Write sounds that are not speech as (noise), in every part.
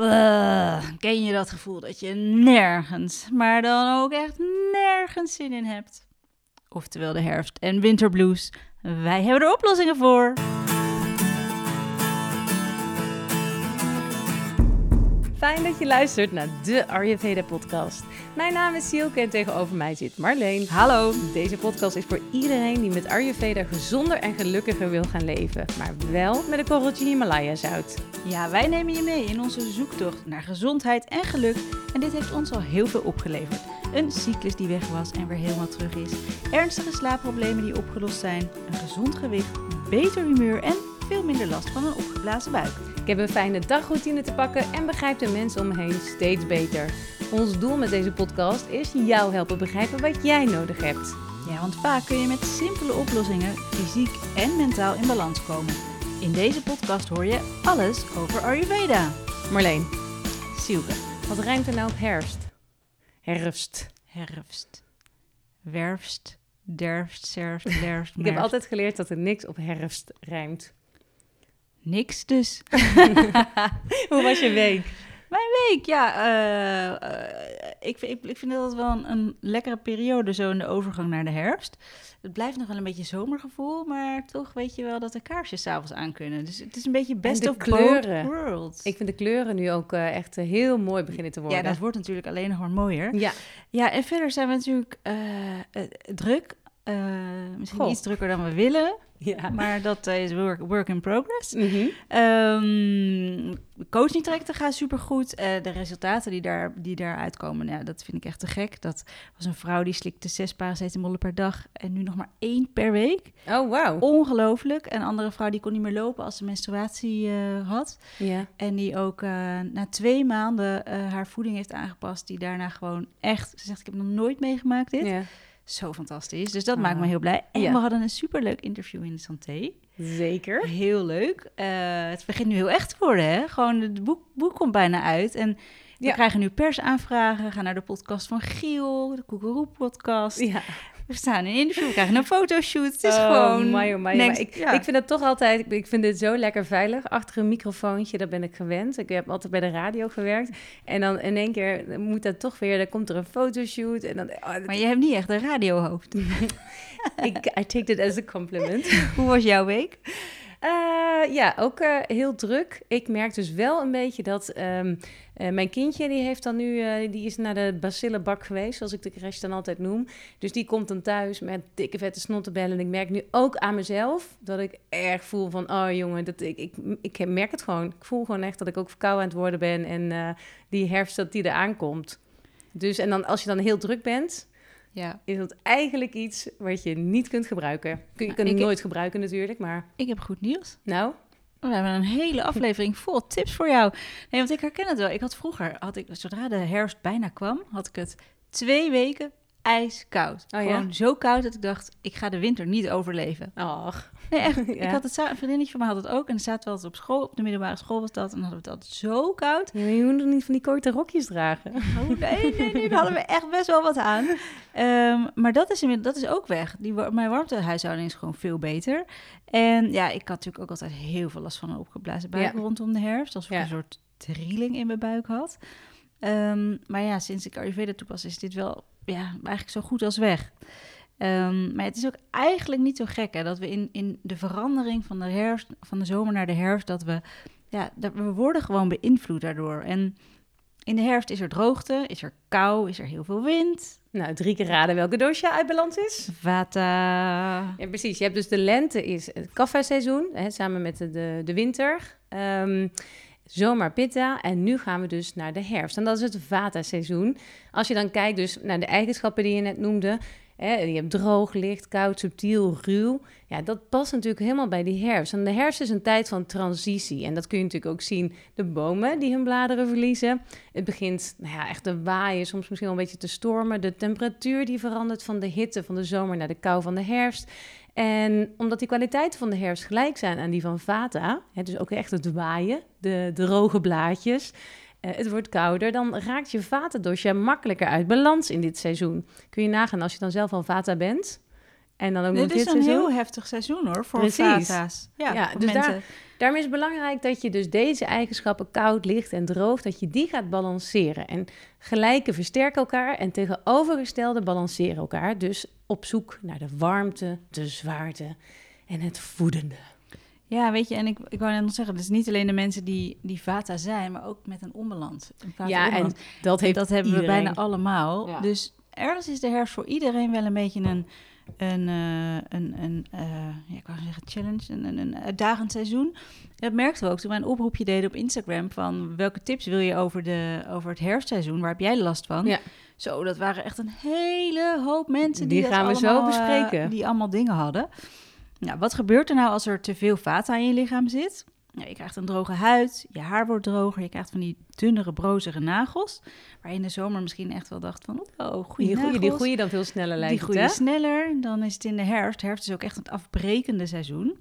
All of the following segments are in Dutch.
Uh, ken je dat gevoel dat je nergens, maar dan ook echt nergens zin in hebt? Oftewel de herfst- en winterblues. Wij hebben er oplossingen voor. Fijn dat je luistert naar de Ayurveda podcast. Mijn naam is Sielke en tegenover mij zit Marleen. Hallo. Deze podcast is voor iedereen die met Ayurveda gezonder en gelukkiger wil gaan leven. Maar wel met een korreltje Himalaya zout. Ja, wij nemen je mee in onze zoektocht naar gezondheid en geluk. En dit heeft ons al heel veel opgeleverd. Een cyclus die weg was en weer helemaal terug is. Ernstige slaapproblemen die opgelost zijn. Een gezond gewicht, beter humeur en veel minder last van een opgeblazen buik. Heb een fijne dagroutine te pakken en begrijp de mensen om me heen steeds beter. Ons doel met deze podcast is jou helpen begrijpen wat jij nodig hebt. Ja, want vaak kun je met simpele oplossingen fysiek en mentaal in balans komen. In deze podcast hoor je alles over Ayurveda. Marleen, Sielke. wat rijmt er nou op herfst? Herfst. Herfst. Werfst. Derfst. Serfst. (laughs) Derfst. Ik heb altijd geleerd dat er niks op herfst rijmt. Niks dus. (laughs) Hoe was je week? Mijn week, ja. Uh, uh, ik, ik, ik vind dat wel een, een, lekkere periode zo in de overgang naar de herfst. Het blijft nog wel een beetje zomergevoel, maar toch weet je wel dat de kaarsjes s'avonds aan kunnen. Dus het is een beetje best of kleuren. both worlds. Ik vind de kleuren nu ook uh, echt heel mooi beginnen te worden. Ja, dat wordt natuurlijk alleen nog maar mooier. Ja. Ja, en verder zijn we natuurlijk druk. Misschien Goh. iets drukker dan we willen. Ja. Maar dat is work, work in progress. Mm -hmm. um, gaan supergoed. Uh, de resultaten die, daar, die daaruit komen, ja, dat vind ik echt te gek. Dat was een vrouw die slikte zes paracetamolen per dag en nu nog maar één per week. Oh, wow. Ongelooflijk. Een andere vrouw die kon niet meer lopen als ze menstruatie uh, had. Ja. En die ook uh, na twee maanden haar voeding heeft aangepast. Die daarna gewoon echt, ze zegt ik heb nog nooit meegemaakt dit. Ja. Zo fantastisch. Dus dat maakt me heel blij. En Ja. we hadden een superleuk interview in de Santé. Zeker. Heel leuk. Eh, het begint nu heel echt te worden, hè? Gewoon, het boek, boek komt bijna uit. En we Ja. krijgen nu persaanvragen. Ga naar de podcast van Giel, de Koekeroe-podcast. Ja. We staan in een interview, we krijgen een fotoshoot. Het is Oh, gewoon... my, oh, my, next- maar ik, ja. ik vind het toch altijd, ik- ik vind dit zo lekker veilig. Achter een microfoontje, daar ben ik gewend. Ik heb altijd bij de radio gewerkt. En dan in één keer moet dat toch weer, dan komt er een fotoshoot. En dan, oh, dat- Maar je hebt niet echt een radiohoofd. (laughs) ik, I take it as a compliment. (laughs) Hoe was jouw week? Eh, ja, ook eh, heel druk. Ik merk dus wel een beetje dat ehm, eh, mijn kindje, die heeft dan nu, die is naar de bacillenbak geweest, zoals ik de crash dan altijd noem. Dus die komt dan thuis met dikke vette snottenbellen. En ik merk nu ook aan mezelf dat ik erg voel van, oh jongen, dat ik, ik, ik merk het gewoon. Ik voel gewoon echt dat ik ook verkouden aan het worden ben en die herfst dat die eraan komt. Dus en dan als je dan heel druk bent, Ja. is dat eigenlijk iets wat je niet kunt gebruiken. Kun, je Nou, kunt het nooit gebruiken natuurlijk, maar Ik heb goed nieuws. nou... We hebben een hele aflevering vol tips voor jou. Nee, want ik herken het wel. Ik had vroeger, had ik, zodra de herfst bijna kwam, had ik het twee weken ijskoud. Oh ja? Gewoon zo koud dat ik dacht, ik ga de winter niet overleven. Ach, Nee, echt. (laughs) Ja. Ik had het, een vriendinnetje van mij had het ook. En dan zaten we altijd op school, op de middelbare school was dat. En dan hadden we het altijd zo koud. Ja, je moet nog niet van die korte rokjes dragen. Oh, nee, nee, nee, daar hadden we echt best wel wat aan. Ehm, maar dat is, inmiddels- dat is ook weg. Die, mijn warmtehuishouding is gewoon veel beter. En ja, ik had natuurlijk ook altijd heel veel last van een opgeblazen buik rondom de herfst. Alsof ik een soort trilling in mijn buik had. Ehm, maar ja, sinds ik Ayurveda toepas, is dit wel ja, eigenlijk zo goed als weg. Ehm, maar het is ook eigenlijk niet zo gek hè, dat we in, in de verandering van de, herfst, van de zomer naar de herfst, dat we, ja, dat we worden gewoon beïnvloed daardoor. En in de herfst is er droogte, is er kou, is er heel veel wind. Nou, drie keer raden welke dosha uit balans is. Vata. Ja, precies. Je hebt dus de lente is het kaffa-seizoen, hè, samen met de, de, de winter. Ehm, zomer pitta en nu gaan we dus naar de herfst. En dat is het vata-seizoen. Als je dan kijkt dus naar de eigenschappen die je net noemde... Hè, je hebt droog, licht, koud, subtiel, ruw. Ja, dat past natuurlijk helemaal bij die herfst. En de herfst is een tijd van transitie. En dat kun je natuurlijk ook zien. De bomen die hun bladeren verliezen. Het begint nou ja, echt te waaien, soms misschien wel een beetje te stormen. De temperatuur die verandert van de hitte van de zomer naar de kou van de herfst. En omdat die kwaliteiten van de herfst gelijk zijn aan die van Vata, hè, dus ook echt het waaien, de droge blaadjes, eh, het wordt kouder, dan raakt je Vata-dosha makkelijker uit balans in dit seizoen. Kun je nagaan als je dan zelf al Vata bent, En dan ook nog Dit is dit een seizoen. heel heftig seizoen hoor, voor Precies. vata's. Ja, dus daar- Daarom is het belangrijk dat je dus deze eigenschappen koud, licht en droog, dat je die gaat balanceren. En gelijke versterken elkaar en tegenovergestelde balanceren elkaar. Dus op zoek naar de warmte, de zwaarte en het voedende. Ja, weet je, en ik, ik wou net nog zeggen, is niet alleen de mensen die, die vata zijn, maar ook met een onbalans. Een Ja, en dat En heeft dat hebben we bijna allemaal. Ja. Dus ergens is de herfst voor iedereen wel een beetje een, een, eh, een, een eh, ja, ik wou zeggen challenge, een, een, een uitdagend seizoen. Dat merkten we ook toen wij een oproepje deden op Instagram van welke tips wil je over, de, over het herfstseizoen, waar heb jij last van? Ja. Zo, dat waren echt een hele hoop mensen die, Die dat gaan we zo allemaal, eh, bespreken. die allemaal dingen hadden. Nou, wat gebeurt er nou als er te veel vata in je lichaam zit? Nou, je krijgt een droge huid, je haar wordt droger, je krijgt van die dunnere, brozige nagels. Waar je in de zomer misschien echt wel dacht van, oh, goede Die nagels. groeien, die groeien dan veel sneller lijkt Die groeien hè? sneller. Dan is het in de herfst. Herfst is ook echt het afbrekende seizoen.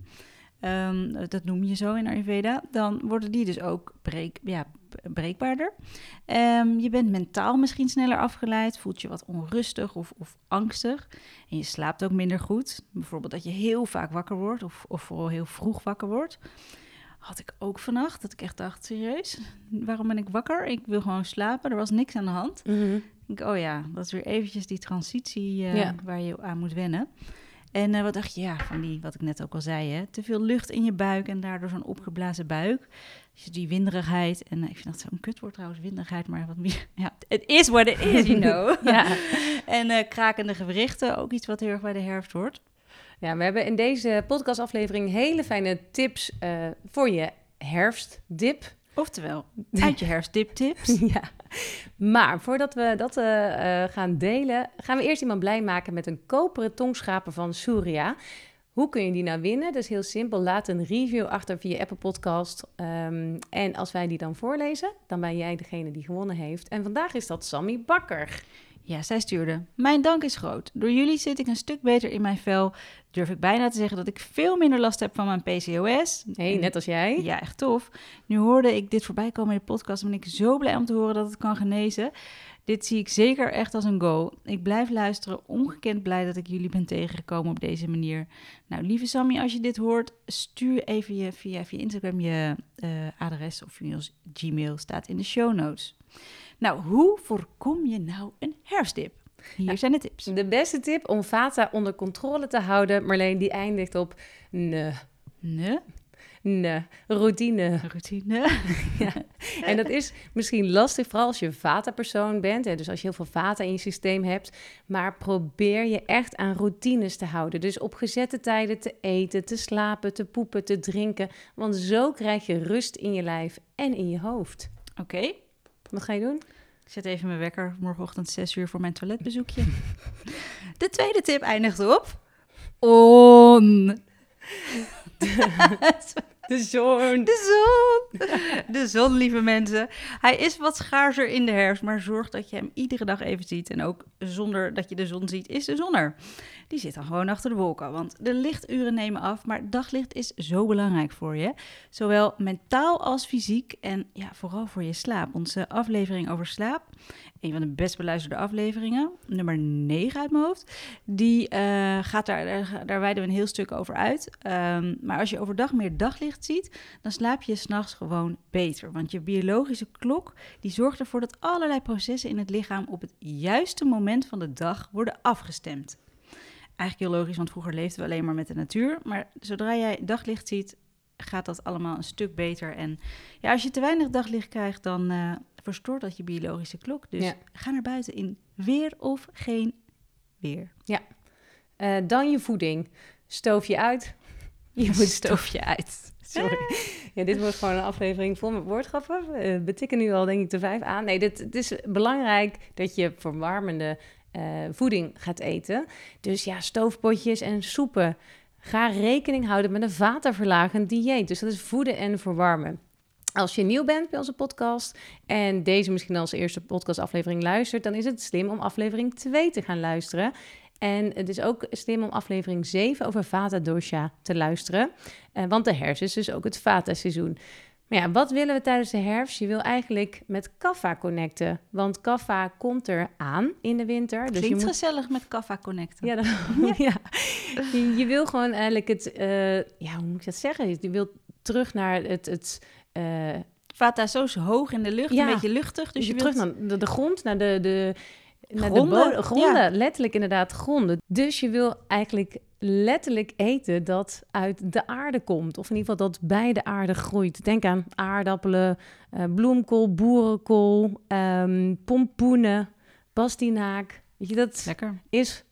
Ehm, dat noem je zo in Ayurveda. Dan worden die dus ook breek, ja, breekbaarder. Ehm, je bent mentaal misschien sneller afgeleid. Voelt je wat onrustig of, of angstig. En je slaapt ook minder goed. Bijvoorbeeld dat je heel vaak wakker wordt. Of, of vooral heel vroeg wakker wordt. Had ik ook vannacht. Dat ik echt dacht, serieus? Waarom ben ik wakker? Ik wil gewoon slapen. Er was niks aan de hand. Mhm. Ik oh ja, dat is weer eventjes die transitie eh, Ja. waar je aan moet wennen. En eh, wat dacht je, ja, van die, wat ik net ook al zei, hè, te veel lucht in je buik en daardoor zo'n opgeblazen buik. Dus die winderigheid, en eh, ik vind dat zo'n kutwoord trouwens, winderigheid, maar wat meer, (laughs) ja, het is what it is, you know. (laughs) Ja. (laughs) en krakende gewrichten, ook iets wat heel erg bij de herfst hoort. Ja, we hebben in deze podcastaflevering hele fijne tips eh, voor je herfstdip. Oftewel, (laughs) uit je herfstdip tips. (laughs) ja. Maar voordat we dat eh, eh, gaan delen, gaan we eerst iemand blij maken met een koperen tongschaper van Surya. Hoe kun je die nou winnen? Dat is heel simpel. Laat een review achter via Apple Podcast. Ehm, en als wij die dan voorlezen, dan ben jij degene die gewonnen heeft. En vandaag is dat Sammy Bakker. Ja, zij stuurde. Mijn dank is groot. Door jullie zit ik een stuk beter in mijn vel. Durf ik bijna te zeggen dat ik veel minder last heb van mijn PCOS. Hey, net als jij. Ja, echt tof. Nu hoorde ik dit voorbij komen in de podcast en ben ik zo blij om te horen dat het kan genezen. Dit zie ik zeker echt als een go. Ik blijf luisteren, ongekend blij dat ik jullie ben tegengekomen op deze manier. Nou, lieve Sammy, als je dit hoort, stuur even je, via, via Instagram je eh, adres of je Gmail, staat in de show notes. Nou, hoe voorkom je nou een herfstdip? Hier zijn de tips. De beste tip om Vata onder controle te houden, Marleen, die eindigt op ne, Ne, ne, routine. routine. (laughs) Ja. En dat is misschien lastig, vooral als je een Vata-persoon bent. Hè, dus als je heel veel Vata in je systeem hebt. Maar probeer je echt aan routines te houden. Dus op gezette tijden te eten, te slapen, te poepen, te drinken. Want zo krijg je rust in je lijf en in je hoofd. Oké, Wat ga je doen? Ik zet even mijn wekker morgenochtend 6 uur voor mijn toiletbezoekje. (laughs) De tweede tip eindigt op. On. (laughs) De zon. De zon. De zon, lieve mensen. Hij is wat schaarser in de herfst, maar zorg dat je hem iedere dag even ziet. En ook zonder dat je de zon ziet, is de zon er. Die zit dan gewoon achter de wolken, want de lichturen nemen af. Maar daglicht is zo belangrijk voor je. Zowel mentaal als fysiek en ja, vooral voor je slaap. Onze aflevering over slaap, een van de best beluisterde afleveringen, nummer 9 uit mijn hoofd. Die eh, gaat daar, daar, wijden we een heel stuk over uit. Ehm, maar als je overdag meer daglicht ziet, dan slaap je s'nachts gewoon beter. Want je biologische klok die zorgt ervoor dat allerlei processen in het lichaam op het juiste moment van de dag worden afgestemd. Eigenlijk heel logisch, want vroeger leefden we alleen maar met de natuur. Maar zodra jij daglicht ziet, gaat dat allemaal een stuk beter. En ja, als je te weinig daglicht krijgt, dan eh, verstoort dat je biologische klok. Dus Ja. ga naar buiten in weer of geen weer. Eh, dan je voeding. Stoof je uit. Je (laughs) moet stoof je uit. Sorry. Ja, dit wordt gewoon een aflevering vol met woordgrappen. We betikken nu al denk ik de vijf aan. Nee, dit, het is belangrijk dat je verwarmende eh, voeding gaat eten. Dus ja, stoofpotjes en soepen. Ga rekening houden met een waterverlagend dieet. Dus dat is voeden en verwarmen. Als je nieuw bent bij onze podcast en deze misschien als eerste podcastaflevering luistert, dan is het slim om aflevering 2 te gaan luisteren. En het is ook slim om aflevering 7 over Vata Dosha te luisteren. Eh, want de herfst is dus ook het Vata-seizoen. Maar ja, wat willen we tijdens de herfst? Je wil eigenlijk met kaffa connecten. Want kaffa komt er aan in de winter. Dus Klinkt je moet gezellig met kaffa connecten. Ja, dat... (laughs) ja. Je, je, wil gewoon eigenlijk het... Uh, ja, hoe moet ik dat zeggen? Je wil terug naar het... het Vata zo hoog in de lucht, ja. een beetje luchtig. Dus je, je wilt... terug naar de, de grond, naar de... de naar gronden, de gronden ja. letterlijk inderdaad gronden. Dus je wil eigenlijk letterlijk eten dat uit de aarde komt. Of in ieder geval dat bij de aarde groeit. Denk aan aardappelen, uh, bloemkool, boerenkool, um, pompoenen, pastinaak. Weet je, dat Lekker. is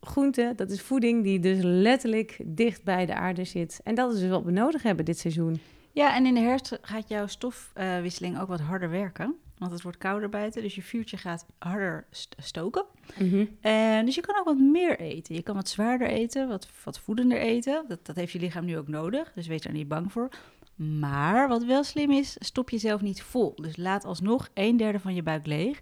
groente, dat is voeding die dus letterlijk dicht bij de aarde zit. En dat is dus wat we nodig hebben dit seizoen. Ja, en in de herfst gaat jouw stofwisseling ook wat harder werken. Want het wordt kouder buiten, dus je vuurtje gaat harder stoken. Mhm. En dus je kan ook wat meer eten. Je kan wat zwaarder eten, wat, wat voedender eten. Dat, dat heeft je lichaam nu ook nodig, dus wees daar niet bang voor. Maar wat wel slim is, stop jezelf niet vol. Dus laat alsnog een derde van je buik leeg.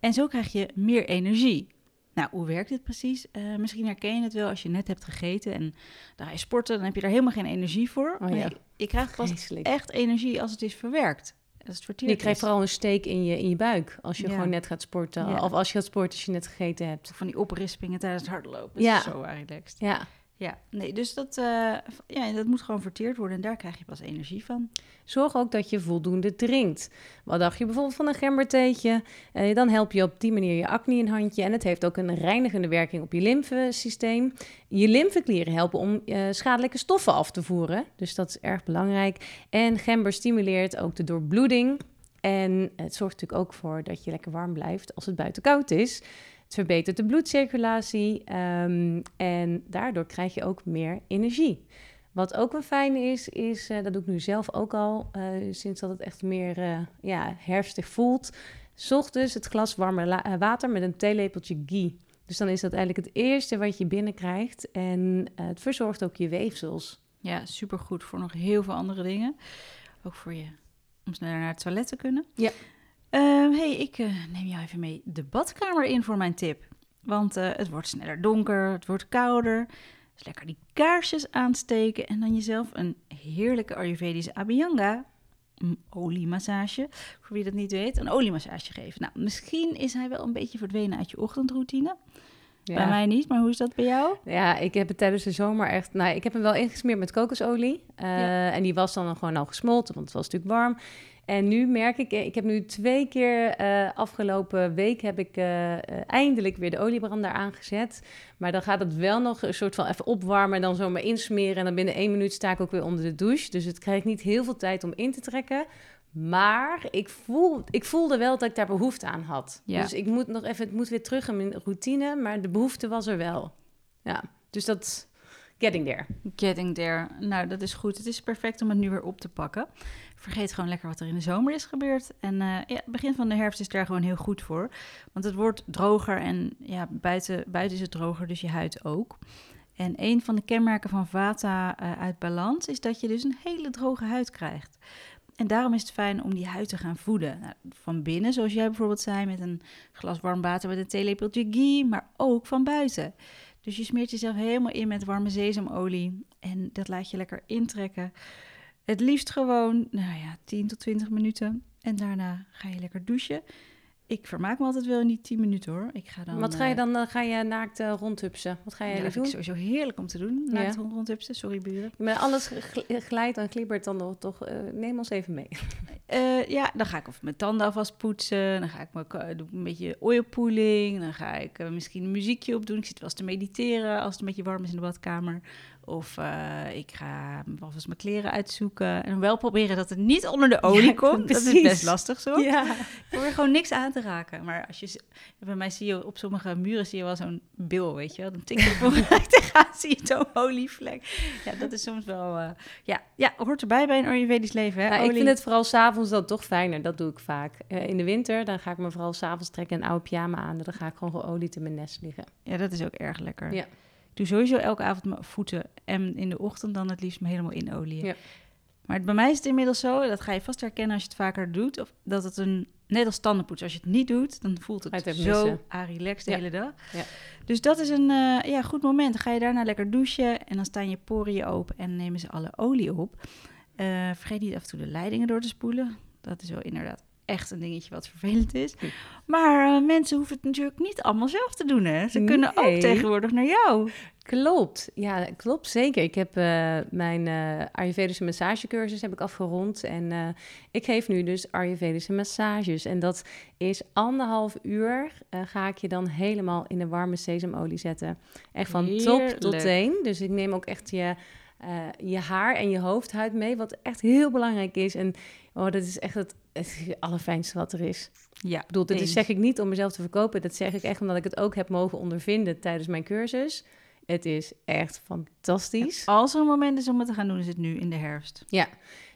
En zo krijg je meer energie. Nou, hoe werkt dit precies? Uh, misschien herken je het wel als je net hebt gegeten en dan ga je sporten, dan heb je daar helemaal geen energie voor. Oh, ja. je, je krijgt pas echt energie als het is verwerkt. Als het verteerd je krijgt is. vooral een steek in je, in je buik als je Ja. gewoon net gaat sporten. Ja. Of als je gaat sporten als je net gegeten hebt. Van die oprispingen tijdens het hardlopen. Ja. Is zo relaxed. Ja, Ja, nee, dus dat, eh, ja, dat moet gewoon verteerd worden en daar krijg je pas energie van. Zorg ook dat je voldoende drinkt. Wat dacht je bijvoorbeeld van een gembertheetje? Eh, dan help je op die manier je acne in handje. En het heeft ook een reinigende werking op je lymfesysteem. Je lymfeklieren helpen om eh, schadelijke stoffen af te voeren. Dus dat is erg belangrijk. En gember stimuleert ook de doorbloeding. En het zorgt natuurlijk ook voor dat je lekker warm blijft als het buiten koud is. Het verbetert de bloedcirculatie ehm, en daardoor krijg je ook meer energie. Wat ook een fijne is, is, eh, dat doe ik nu zelf ook al, eh, sinds dat het echt meer eh, ja, herfstig voelt. ochtends het glas warme water met een theelepeltje ghee. Dus dan is dat eigenlijk het eerste wat je binnenkrijgt. En het verzorgt ook je weefsels. Ja, supergoed voor nog heel veel andere dingen. Ook voor je om sneller naar het toilet te kunnen. Ja. Ehm, hey, ik eh, neem jou even mee de badkamer in voor mijn tip. Want eh, het wordt sneller donker, het wordt kouder. Dus lekker die kaarsjes aansteken en dan jezelf een heerlijke Ayurvedische Abhyanga mm, oliemassage, voor wie dat niet weet, een oliemassage geven. Nou, misschien is hij wel een beetje verdwenen uit je ochtendroutine. Bij mij niet, maar hoe is dat bij jou? Ja, ik heb het tijdens de zomer echt... Nou, ik heb hem wel ingesmeerd met kokosolie. Eh, Ja. En die was dan gewoon al gesmolten, want het was natuurlijk warm. En nu merk ik... Ik heb nu twee keer eh, afgelopen week... heb ik eh, eh, eindelijk weer de oliebrander aangezet. Maar dan gaat het wel nog een soort van even opwarmen... en dan zomaar insmeren. En dan binnen één minuut sta ik ook weer onder de douche. Dus het krijgt niet heel veel tijd om in te trekken. Maar ik, voel, ik voelde wel dat ik daar behoefte aan had. Ja. Dus ik moet nog even... Het moet weer terug in mijn routine. Maar de behoefte was er wel. Ja, dus dat... Getting there. Getting there. Nou, dat is goed. Het is perfect om het nu weer op te pakken. Vergeet gewoon lekker wat er in de zomer is gebeurd. En het begin van de herfst is daar gewoon heel goed voor. Want het wordt droger en ja, buiten, buiten is het droger, dus je huid ook. En een van de kenmerken van Vata eh, uit balans is dat je dus een hele droge huid krijgt. En daarom is het fijn om die huid te gaan voeden. Nou, van binnen, zoals jij bijvoorbeeld zei, met een glas warm water met een theelepeltje ghee, maar ook van buiten. Dus je smeert jezelf helemaal in met warme sesamolie en dat laat je lekker intrekken. Het liefst gewoon, nou ja, 10 tot 20 minuten. En daarna ga je lekker douchen. Ik vermaak me altijd wel in die 10 minuten hoor. Ik ga dan, Wat ga je eh, dan? Dan ga je naakt eh, rondhupsen. Wat ga je ja, dat doen? vind ik sowieso heerlijk om te doen. Ja. Naakt rond rondhupsen, sorry buren. Maar alles gl- glijdt en glibbert dan nog toch. eh, neem ons even mee. (laughs) Ja, dan ga ik of mijn tanden alvast poetsen. Dan ga ik me, doe ik een beetje oilpooling. Dan ga ik misschien een muziekje opdoen. Ik zit wel eens te mediteren als het een beetje warm is in de badkamer. Of eh, ik ga alvast mijn kleren uitzoeken. En wel proberen dat het niet onder de olie Ja, (laughs) komt. Dat is best lastig zo. Ja. Ik probeer gewoon niks aan te raken. Maar als je, bij mij zie je op sommige muren zie je wel zo'n bil, weet je wel. Dan tik je (laughs) vooruit tegenaan, zie je zo'n olievlek. Ja, dat is soms wel... eh, ja, ja, hoort erbij bij een Ayurvedisch leven, hè? Nou, ik vind het vooral s'avonds dan toch fijner. Dat doe ik vaak. Eh, in de winter dan ga ik me vooral s'avonds trekken een oude pyjama aan. Dan ga ik gewoon geolied in mijn nest liggen. Ja, dat is ook erg lekker. Ja. Doe sowieso elke avond mijn voeten en in de ochtend dan het liefst me helemaal in olie. Ja. Maar bij mij is het inmiddels zo, dat ga je vast herkennen als je het vaker doet, of dat het een, net als tandenpoets, als je het niet doet, dan voelt het, zo even relaxed de Ja. hele dag. Ja. Dus dat is een eh, ja, goed moment. Dan ga je daarna lekker douchen en dan staan je poriën open en nemen ze alle olie op. Eh, vergeet niet af en toe de leidingen door te spoelen. Dat is wel inderdaad echt een dingetje wat vervelend is. Maar eh, mensen hoeven het natuurlijk niet allemaal zelf te doen, hè? Ze kunnen ook tegenwoordig naar jou. Klopt, ja, klopt zeker. Ik heb eh, mijn eh, Ayurvedische massagecursus heb ik afgerond en ik geef nu dus Ayurvedische massages. En dat is anderhalf uur ga ik je dan helemaal in de warme sesamolie zetten. Echt van top tot teen. Dus ik neem ook echt je, je haar en je hoofdhuid mee, wat echt heel belangrijk is. En oh, dat is echt het, het allerfijnste wat er is. Ja, Ik bedoel, dit is, zeg ik niet om mezelf te verkopen. Dat zeg ik echt omdat ik het ook heb mogen ondervinden tijdens mijn cursus. Het is echt fantastisch. Als er een moment is om het te gaan doen, is het nu in de herfst. Ja,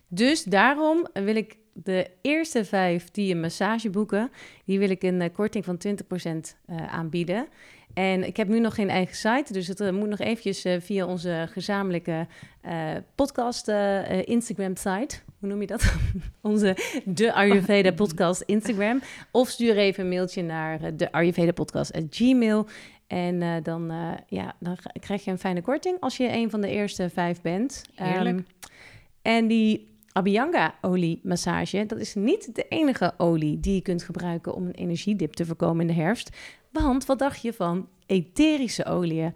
dus daarom wil ik de eerste vijf die een massage boeken, die wil ik een eh, korting van 20% eh, aanbieden. En ik heb nu nog geen eigen site, dus het eh, moet nog eventjes via onze gezamenlijke podcast eh, Instagram site. Hoe noem je dat? (laughs) onze de Ayurveda (laughs) podcast Instagram. Of stuur even een mailtje naar eh, de Ayurveda podcast Gmail. En eh, dan, eh, ja, dan krijg je een fijne korting als je een van de eerste vijf bent. Heerlijk. Ehm, en die Abhyanga-olie massage, dat is niet de enige olie die je kunt gebruiken om een energiedip te voorkomen in de herfst. Want wat dacht je van etherische oliën?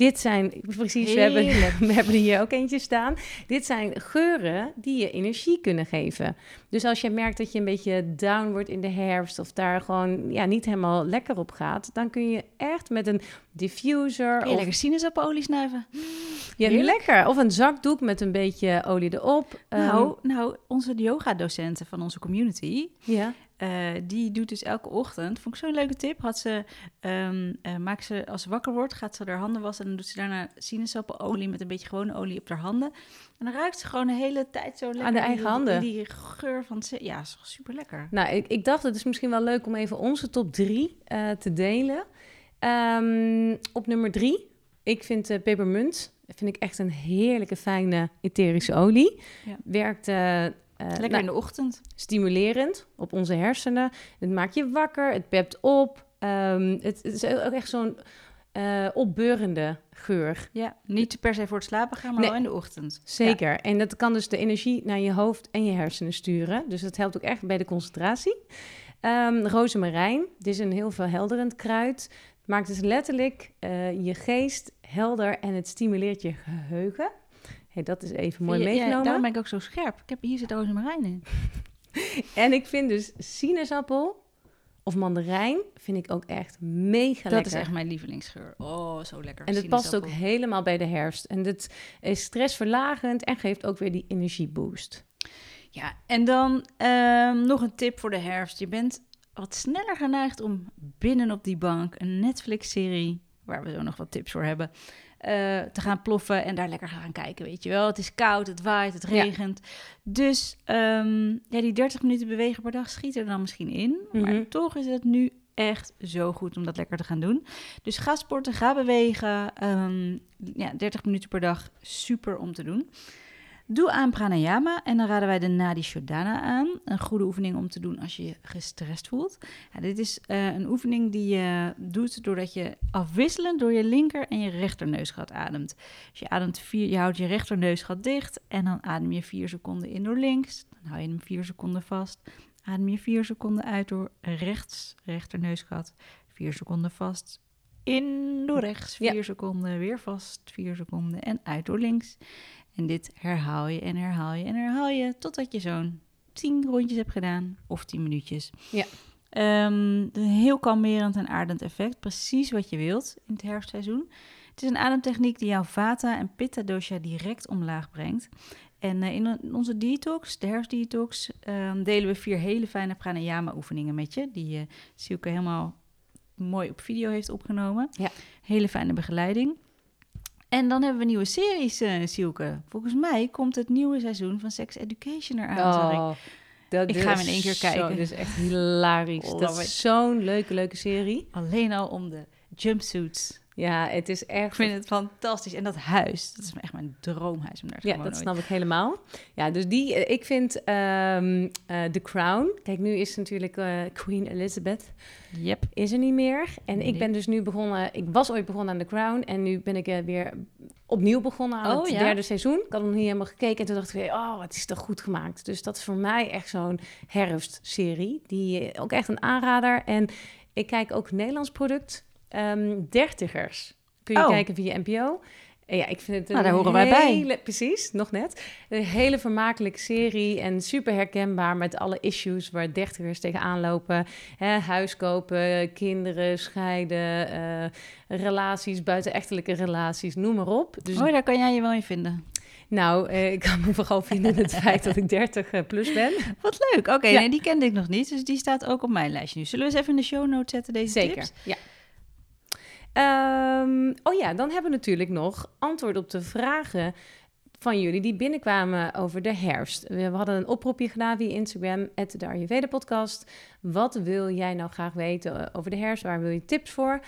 Dit zijn precies, we hebben, (laughs) we hebben er hier ook eentje staan. Dit zijn geuren die je energie kunnen geven. Dus als je merkt dat je een beetje down wordt in de herfst of daar gewoon ja, niet helemaal lekker op gaat, dan kun je echt met een diffuser Kun je of lekker sinaasappenolie snuiven? Ja, Heerlijk. lekker of een zakdoek met een beetje olie erop. Ehm, nou, nou, onze yoga-docenten van onze community, ja. eh, die doet dus elke ochtend, vond ik zo'n leuke tip, had ze, ehm, eh, maakt ze, als ze wakker wordt, gaat ze haar handen wassen en dan doet ze daarna sinaasappenolie met een beetje gewone olie op haar handen. En dan ruikt ze gewoon de hele tijd zo lekker. de in eigen die- handen. Die geur van, si- ja, is super lekker. Nou, ik, ik dacht het is misschien wel leuk om even onze top drie eh, te delen. Ehm, op nummer drie, ik vind eh, vind ik echt een heerlijke fijne etherische olie. Ja. Werkt eh, eh, Lekker nou, in de ochtend. stimulerend op onze hersenen. Het maakt je wakker, het pept op. Ehm, het, het is ook echt zo'n eh, opbeurende geur. Ja, niet per se voor het slapen gaan, maar Nee. wel in de ochtend. Zeker. En dat kan dus de energie naar je hoofd en je hersenen sturen. Dus dat helpt ook echt bij de concentratie. Ehm rozemarijn. Dit is een heel verhelderend kruid. Maakt dus letterlijk eh, je geest helder en het stimuleert je geheugen. Hey, dat is even mooi Ja, ja, meegenomen. daarom ben ik ook zo scherp. Ik heb, hier zit rozemarijn in. (laughs) En ik vind dus sinaasappel of mandarijn vind ik ook echt mega Dat lekker. is echt mijn lievelingsgeur. Oh, zo lekker. En het past ook helemaal bij de herfst. En het is stressverlagend en geeft ook weer die energieboost. Ja, en dan ehm, nog een tip voor de herfst. Je bent wat sneller geneigd om binnen op die bank een Netflix-serie, waar we zo nog wat tips voor hebben, eh, te gaan ploffen en daar lekker gaan kijken, weet je wel. Het is koud, het waait, het Ja. regent. Dus ehm, ja, die 30 minuten bewegen per dag schiet er dan misschien in. Maar Mhm. toch is het nu echt zo goed om dat lekker te gaan doen. Dus ga sporten, ga bewegen. Ehm, ja, 30 minuten per dag, super om te doen. Doe aan pranayama en dan raden wij de Nadi Shodhana aan. Een goede oefening om te doen als je je gestrest voelt. Ja, dit is eh, een oefening die je doet doordat je afwisselend door je linker en je rechterneusgat ademt. Dus je, ademt vier, je houdt je rechterneusgat dicht en dan adem je vier seconden in door links. Dan hou je hem vier seconden vast. Adem je vier seconden uit door rechts, rechterneusgat. Vier seconden vast. In door rechts, Ja. vier seconden, weer vast, vier seconden en uit door links. En dit herhaal je en herhaal je en herhaal je totdat je zo'n 10 rondjes hebt gedaan of 10 minuutjes. Ja. Ehm, een heel kalmerend en aardend effect. Precies wat je wilt in het herfstseizoen. Het is een ademtechniek die jouw vata en pitta dosha direct omlaag brengt. En eh, in on- onze detox, de herfstdetox, ehm, delen we vier hele fijne pranayama oefeningen met je. Die eh Silke helemaal mooi op video heeft opgenomen. Ja. Hele fijne begeleiding. En dan hebben we nieuwe series, Silke. Volgens mij komt het nieuwe seizoen van Sex Education eraan. Oh, dat Ik ga hem in één keer zo- kijken. Dat is echt hilarisch. (laughs) Love dat it. is zo'n leuke, leuke serie. Alleen al om de jumpsuits Ja, het is Ik echt... vind het fantastisch. En dat huis, dat is echt mijn droomhuis om daar te Ja, dat snap ik helemaal. Ja, dus die, eh, ik vind eh, The Crown. Kijk, nu is natuurlijk eh, Queen Elizabeth Yep. is er niet meer. En Nee. ik ben dus nu begonnen, ik was ooit begonnen aan The Crown. En nu ben ik weer opnieuw begonnen aan Oh, het ja? derde seizoen. Ik had nog niet helemaal gekeken. En toen dacht ik weer, oh, het is toch goed gemaakt. Dus dat is voor mij echt zo'n herfstserie. Die ook echt een aanrader. En ik kijk ook Nederlands product. Ehm Dertigers. Kun je Oh. kijken via NPO. En ja, ik vind het een Nou, daar horen wij bij. hele, Precies, nog net. Een hele vermakelijke serie en super herkenbaar met alle issues waar dertigers tegenaan lopen. Hè, huis kopen, kinderen, scheiden, eh, relaties, buitenechtelijke relaties, noem maar op. Dus Oh, daar kan jij je wel in vinden. nou, eh, ik kan me vooral vinden in het (laughs) feit dat ik 30 eh, plus ben. Wat leuk. Oké, Ja. nee, die kende ik nog niet. Dus die staat ook op mijn lijstje nu. Zullen we eens even in de show notes zetten, deze Zeker, tips? ja. Ehm, oh ja, dan hebben we natuurlijk nog antwoord op de vragen van jullie die binnenkwamen over de herfst. We hadden een oproepje gedaan via Instagram, de Ayurveda podcast. Wat wil jij nou graag weten over de herfst? Waar wil je tips voor?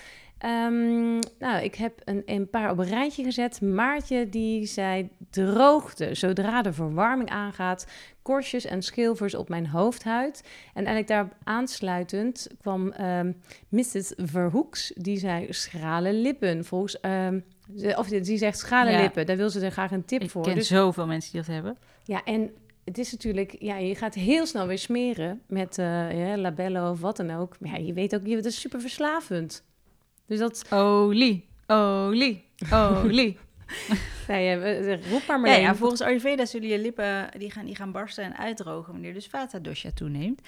Ehm, nou, ik heb een, een paar op een rijtje gezet. Maartje die zei droogte. Zodra de verwarming aangaat, korstjes en schilfers op mijn hoofdhuid. En eigenlijk daarop aansluitend kwam ehm, Mrs. Verhoeks. Die zei schrale lippen. Volgens, ehm, ze- of die zegt schrale Ja. lippen. Daar wil ze er graag een tip Ik voor. ken Dus zoveel mensen die dat hebben. ja, en het is natuurlijk, ja, je gaat heel snel weer smeren met eh ja, labello of wat dan ook. Maar ja, je weet ook, je- het is super verslavend. Dus dat, Olie, olie, olie. (laughs) nee, ja, roep maar maar ja, ja, volgens Ayurveda zullen je lippen die gaan, die gaan barsten en uitdrogen wanneer dus Vata dosha toeneemt.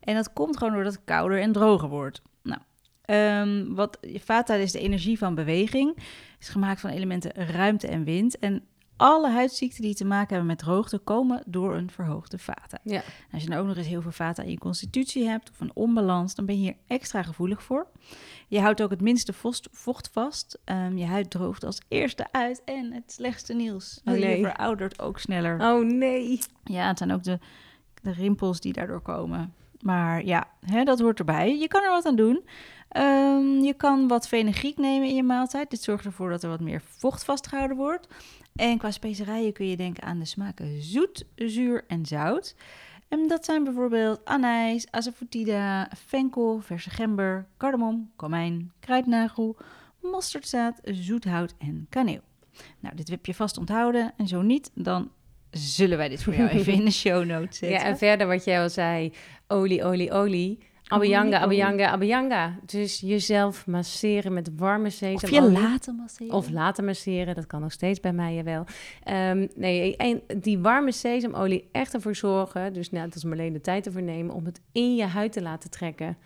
En dat komt gewoon doordat het kouder en droger wordt. Nou, ehm, wat Vata is de energie van beweging, is gemaakt van elementen ruimte en wind. En alle huidziekten die te maken hebben met droogte komen door een verhoogde Vata. Ja. Als je nou ook nog eens heel veel Vata in je constitutie hebt of een onbalans, dan ben je hier extra gevoelig voor. Je houdt ook het minste vocht, vast. Ehm, je huid droogt als eerste uit. En het slechtste nieuws, Oh, nee. je veroudert ook sneller. Oh nee. Ja, het zijn ook de, de rimpels die daardoor komen. Maar ja, hè, dat hoort erbij. Je kan er wat aan doen. Ehm, je kan wat fenugreek nemen in je maaltijd. Dit zorgt ervoor dat er wat meer vocht vastgehouden wordt. En qua specerijen kun je denken aan de smaken zoet, zuur en zout. En dat zijn bijvoorbeeld anijs, asafoetida, venkel, verse gember, cardamom, komijn, kruidnagel, mosterdzaad, zoethout en kaneel. Nou, dit heb je vast onthouden. En zo niet, dan zullen wij dit voor jou even in de (laughs) show notes zetten. Ja, en verder wat jij al zei, olie, olie, olie. Abhyanga, olie. abhyanga, abhyanga. Dus jezelf masseren met warme Of je sesamolie. laten masseren. Of laten masseren, dat kan nog steeds bij mij wel. Ehm, nee, en die warme sesamolie echt ervoor zorgen, dus net als Marleen de tijd ervoor nemen, om het in je huid te laten trekken.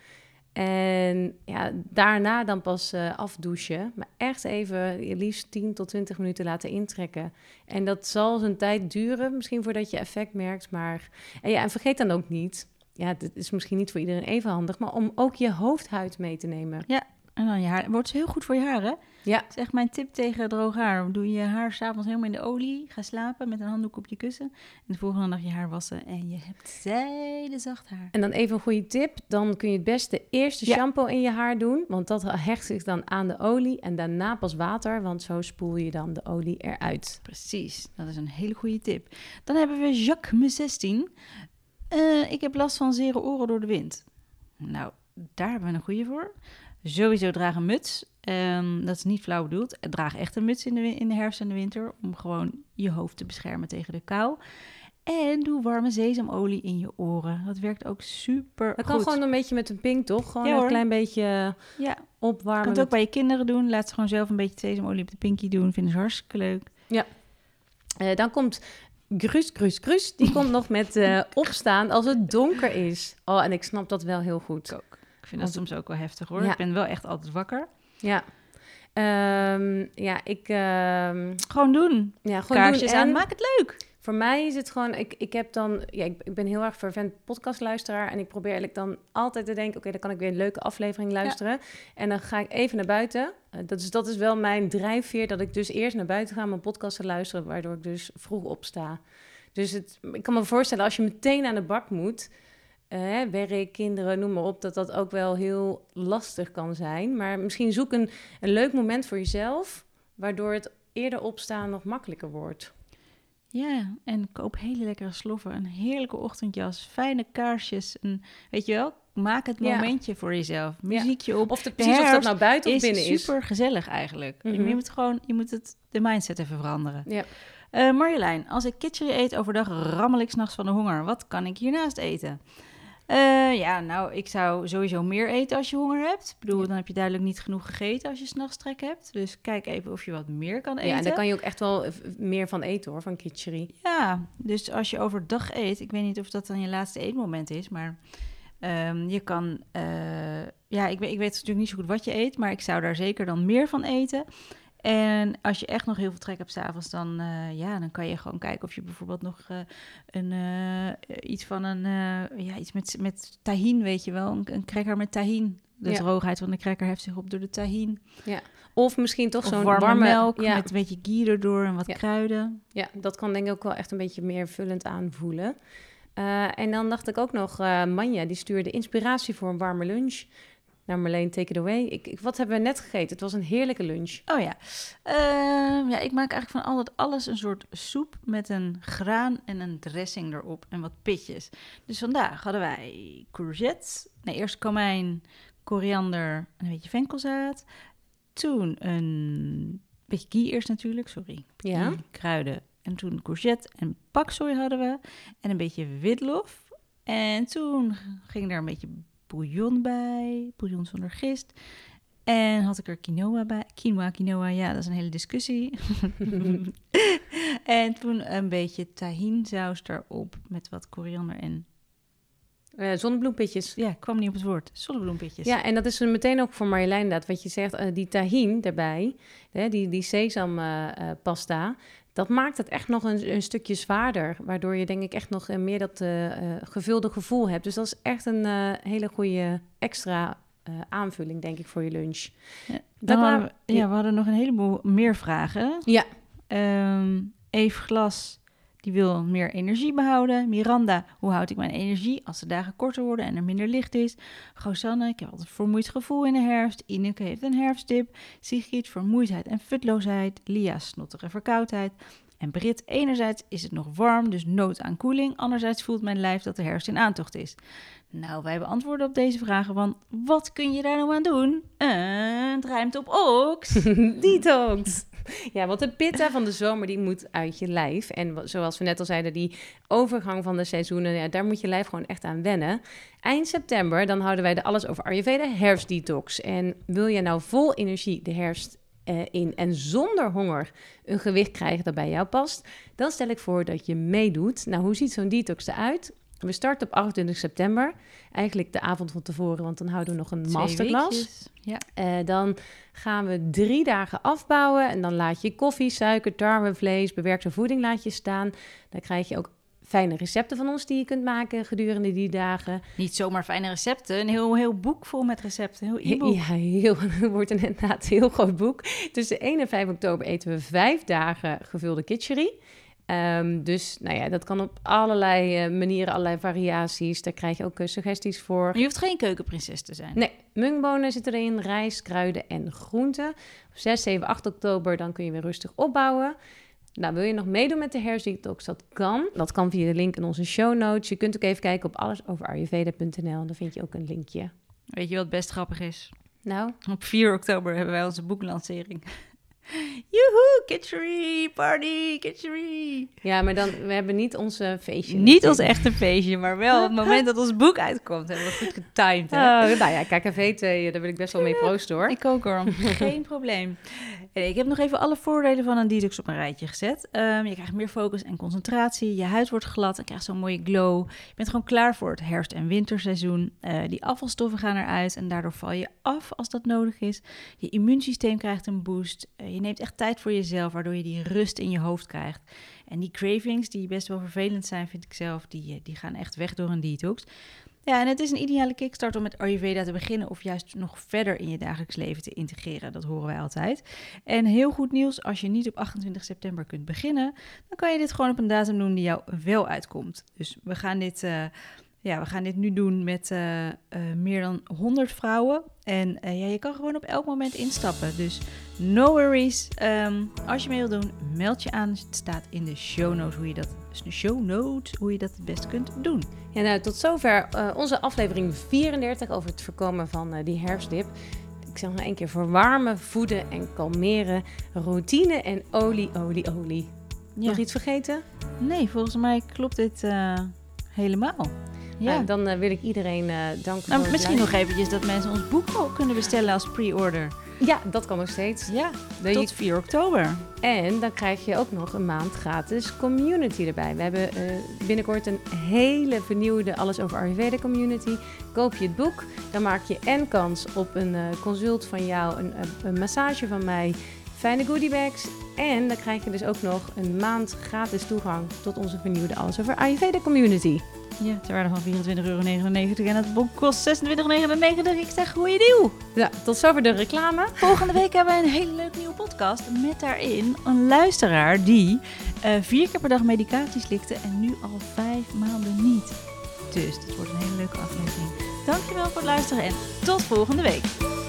En ja, daarna dan pas eh, afdouchen. Maar echt even je liefst 10 tot 20 minuten laten intrekken. En dat zal zijn tijd duren, misschien voordat je effect merkt. Maar en, ja, en vergeet dan ook niet, ja, dit is misschien niet voor iedereen even handig, maar om ook je hoofdhuid mee te nemen. En dan je haar. Wordt heel goed voor je haar, hè? Ja. Dat is echt mijn tip tegen droog haar. Doe je haar s'avonds helemaal in de olie. Ga slapen met een handdoek op je kussen. En de volgende dag je haar wassen. En je hebt zijde zacht haar. En dan even een goede tip. Dan kun je het beste eerst de Ja. shampoo in je haar doen. Want dat hecht zich dan aan de olie. En daarna pas water. Want zo spoel je dan de olie eruit. Precies, dat is een hele goede tip. Dan hebben we Jacques me 16. Eh, ik heb last van zere oren door de wind. Nou, daar hebben we een goede voor. Sowieso draag een muts. Ehm, dat is niet flauw bedoeld. Draag echt een muts in de, in de herfst en de winter. Om gewoon je hoofd te beschermen tegen de kou. En doe warme sesamolie in je oren. Dat werkt ook super Dat kan goed. gewoon een beetje met een pink, toch? Gewoon Ja, een klein beetje Ja, opwarmen. kan het ook bij je kinderen doen. Laat ze gewoon zelf een beetje sesamolie op de pinky doen. Vinden ze hartstikke leuk. Eh, dan komt Grus, Grus, Grus. Die komt nog met eh, (laughs) opstaan als het donker is. Oh, en ik snap dat wel heel goed. Ik ook. Ik vind dat Want- soms ook wel heftig hoor. Ja. Ik ben wel echt altijd wakker. Ja. Ehm, ja, ik... ehm, Gewoon doen. ja, gewoon Kaarsjes doen. aan, maak het leuk. Voor mij is het gewoon, ik, ik heb dan, ja, ik, ik ben heel erg fervent podcastluisteraar en ik probeer eigenlijk dan altijd te denken, oké, dan kan ik weer een leuke aflevering luisteren. En dan ga ik even naar buiten. Eh, dat, is, dat is wel mijn drijfveer, dat ik dus eerst naar buiten ga om mijn podcast te luisteren, waardoor ik dus vroeg opsta. Dus het, ik kan me voorstellen, als je meteen aan de bak moet, eh, werk, kinderen, noem maar op, dat dat ook wel heel lastig kan zijn. Maar misschien zoek een, een leuk moment voor jezelf, waardoor het eerder opstaan nog makkelijker wordt. Ja, en koop hele lekkere sloffen, een heerlijke ochtendjas, fijne kaarsjes. En, weet je wel, maak het Ja. momentje voor jezelf. Muziekje op. Of de, De precies of dat nou buiten of is binnen is. super gezellig eigenlijk. Mhm. Je moet gewoon, je moet het, de mindset even veranderen. Ja. Eh, Marjolein, als ik kitchery eet overdag, rammel ik s'nachts van de honger. Wat kan ik hiernaast eten? Eh, ja, nou, ik zou sowieso meer eten als je honger hebt. Ik bedoel, Ja. dan heb je duidelijk niet genoeg gegeten als je s'nachts trek hebt. Dus kijk even of je wat meer kan eten. Ja, en daar kan je ook echt wel meer van eten hoor, van kitchery. Ja, dus als je overdag eet, ik weet niet of dat dan je laatste eetmoment is, maar ehm, je kan, eh, ja, ik, ik weet natuurlijk niet zo goed wat je eet, maar ik zou daar zeker dan meer van eten. En als je echt nog heel veel trek hebt s'avonds, dan, eh, ja, dan kan je gewoon kijken of je bijvoorbeeld nog eh, een, eh, iets van een, ja, iets met, met tahin, weet je wel, een, een cracker met tahin. De Ja. droogheid van de cracker heft zich op door de tahin. Of misschien toch zo'n warme, warme, melk Ja, met een beetje ghee erdoor en wat Ja. kruiden. ja, dat kan denk ik ook wel echt een beetje meer vullend aanvoelen. En dan dacht ik ook nog, Manja, die stuurde inspiratie voor een warme lunch. Nou Marleen, take it away. Ik, ik, wat hebben we net gegeten? Het was een heerlijke lunch. Oh ja. Ehm, ja, ik maak eigenlijk van altijd alles een soort soep met een graan en een dressing erop en wat pitjes. Dus vandaag hadden wij courgette. Nee, eerst komijn, koriander en een beetje venkelzaad. Toen een beetje ghee eerst natuurlijk, sorry. Ja. Kruiden. En toen courgette en paksoi hadden we. En een beetje witlof. En toen ging er een beetje bouillon bij. Bouillon zonder gist. En had ik er quinoa bij. Quinoa, quinoa, ja, dat is een hele discussie. (laughs) en toen een beetje tahinsaus erop met wat koriander en... Eh, zonnebloempitjes. Ja, ik kwam niet op het woord. Zonnebloempitjes. Ja, en dat is meteen ook voor Marjolein inderdaad. Wat je zegt, eh, die tahin erbij, hè, die, die sesampasta, dat maakt het echt nog een, een stukje zwaarder. Waardoor je denk ik echt nog eh, meer dat eh, eh, gevulde gevoel hebt. Dus dat is echt een hele goede extra aanvulling, denk ik, voor je lunch. Ja, Dat waren ja, we hadden nog een heleboel meer vragen. Ja. Ehm Eve Glas, die wil meer energie behouden. Miranda, hoe houd ik mijn energie als de dagen korter worden en er minder licht is? Gosanne, ik heb altijd een vermoeid gevoel in de herfst. Ineke heeft een herfstdip. Sigrid, vermoeidheid en futloosheid. Lia, snottere verkoudheid. En Brit, enerzijds is het nog warm, dus nood aan koeling. Anderzijds voelt mijn lijf dat de herfst in aantocht is. Nou, wij beantwoorden op deze vragen van... wat kun je daar nou aan doen? Eh, het rijmt op oks. (laughs) Detox. (laughs) Ja, want de pitta van de zomer die moet uit je lijf. En zoals we net al zeiden, die overgang van de seizoenen, ja, daar moet je lijf gewoon echt aan wennen. Eind september, dan houden wij de Alles over Ayurveda herfstdetox. En wil je nou vol energie de herfst eh, in en zonder honger een gewicht krijgen dat bij jou past, dan stel ik voor dat je meedoet. Nou, hoe ziet zo'n detox eruit? We starten op 28 september, eigenlijk de avond van tevoren, want dan houden we nog een Twee masterclass. weekjes. Ja. Eh, dan gaan we drie dagen afbouwen en dan laat je koffie, suiker, tarwe, vlees, bewerkte voeding laat je staan. Dan krijg je ook fijne recepten van ons die je kunt maken gedurende die dagen. Niet zomaar fijne recepten. Een heel, heel boek vol met recepten. Een heel e-book. Ja, heel, (laughs) het wordt inderdaad een heel groot boek. Tussen 1 en 5 oktober eten we vijf dagen gevulde kitchery. Ehm, dus nou ja, dat kan op allerlei eh, manieren, allerlei variaties. Daar krijg je ook eh, suggesties voor. Je hoeft geen keukenprinses te zijn. Nee, mungbonen zitten erin, rijst, kruiden en groenten. Op 6, 7, 8 oktober dan kun je weer rustig opbouwen. Nou, wil je nog meedoen met de herfstdetox? Dat kan. Dat kan via de link in onze show notes. Je kunt ook even kijken op allesoverayurveda.nl. Dan vind je ook een linkje. Weet je wat best grappig is? Nou, Op 4 oktober hebben wij onze boeklancering. Joehoe, kitchery, party, kitchery. ja, maar dan, we hebben niet onze feestje. Niet ons echte feestje, maar wel het moment dat ons boek uitkomt. Hebben we goed getimed, hè? Oh, nou ja, KKV 2, daar wil ik best wel mee proosten hoor. Ik ook hoor, (laughs) geen probleem. En ik heb nog even alle voordelen van een detox op een rijtje gezet. Ehm, je krijgt meer focus en concentratie. Je huid wordt glad en krijgt zo'n mooie glow. Je bent gewoon klaar voor het herfst- en winterseizoen. Eh, die afvalstoffen gaan eruit en daardoor val je af als dat nodig is. Je immuunsysteem krijgt een boost. Eh, je neemt echt tijd voor jezelf, waardoor je die rust in je hoofd krijgt. En die cravings, die best wel vervelend zijn, vind ik zelf, die, eh, die gaan echt weg door een detox. Ja, en het is een ideale kickstart om met Ayurveda te beginnen of juist nog verder in je dagelijks leven te integreren. Dat horen wij altijd. En heel goed nieuws, als je niet op 28 september kunt beginnen, dan kan je dit gewoon op een datum doen die jou wel uitkomt. Dus we gaan dit, eh, Ja, we gaan dit nu doen met eh, eh, meer dan 100 vrouwen. En eh, ja, je kan gewoon op elk moment instappen. Dus no worries. Ehm, als je mee wilt doen, meld je aan. Het staat in de show notes hoe je dat, show notes, hoe je dat het best kunt doen. Ja, nou, tot zover onze aflevering 34 over het voorkomen van die herfstdip. Ik zeg nog één keer, verwarmen, voeden en kalmeren, routine en olie, olie, olie. Ja. Nog iets vergeten? Nee, volgens mij klopt dit helemaal. Ja. Nou, dan eh, wil ik iedereen eh, danken nou, voor het misschien nog eventjes dat mensen ons boek al kunnen bestellen als pre-order. Ja, dat kan nog steeds. Ja, tot je- 4 oktober. En dan krijg je ook nog een maand gratis community erbij. We hebben eh, binnenkort een hele vernieuwde Alles over Ayurveda community. Koop je het boek, dan maak je en kans op een eh, consult van jou, een, een- een massage van mij, fijne goodiebags. En dan krijg je dus ook nog een maand gratis toegang tot onze vernieuwde Alles over Ayurveda community. Ja, ter waarde van 24,99 euro. En het boek kost 26,99. Ik zeg goeie nieuw. Ja, tot zover de reclame. Volgende week hebben we een hele leuke nieuwe podcast. Met daarin een luisteraar die eh, vier keer per dag medicatie slikte en nu al vijf maanden niet. Dus dat wordt een hele leuke aflevering. Dankjewel voor het luisteren en tot volgende week.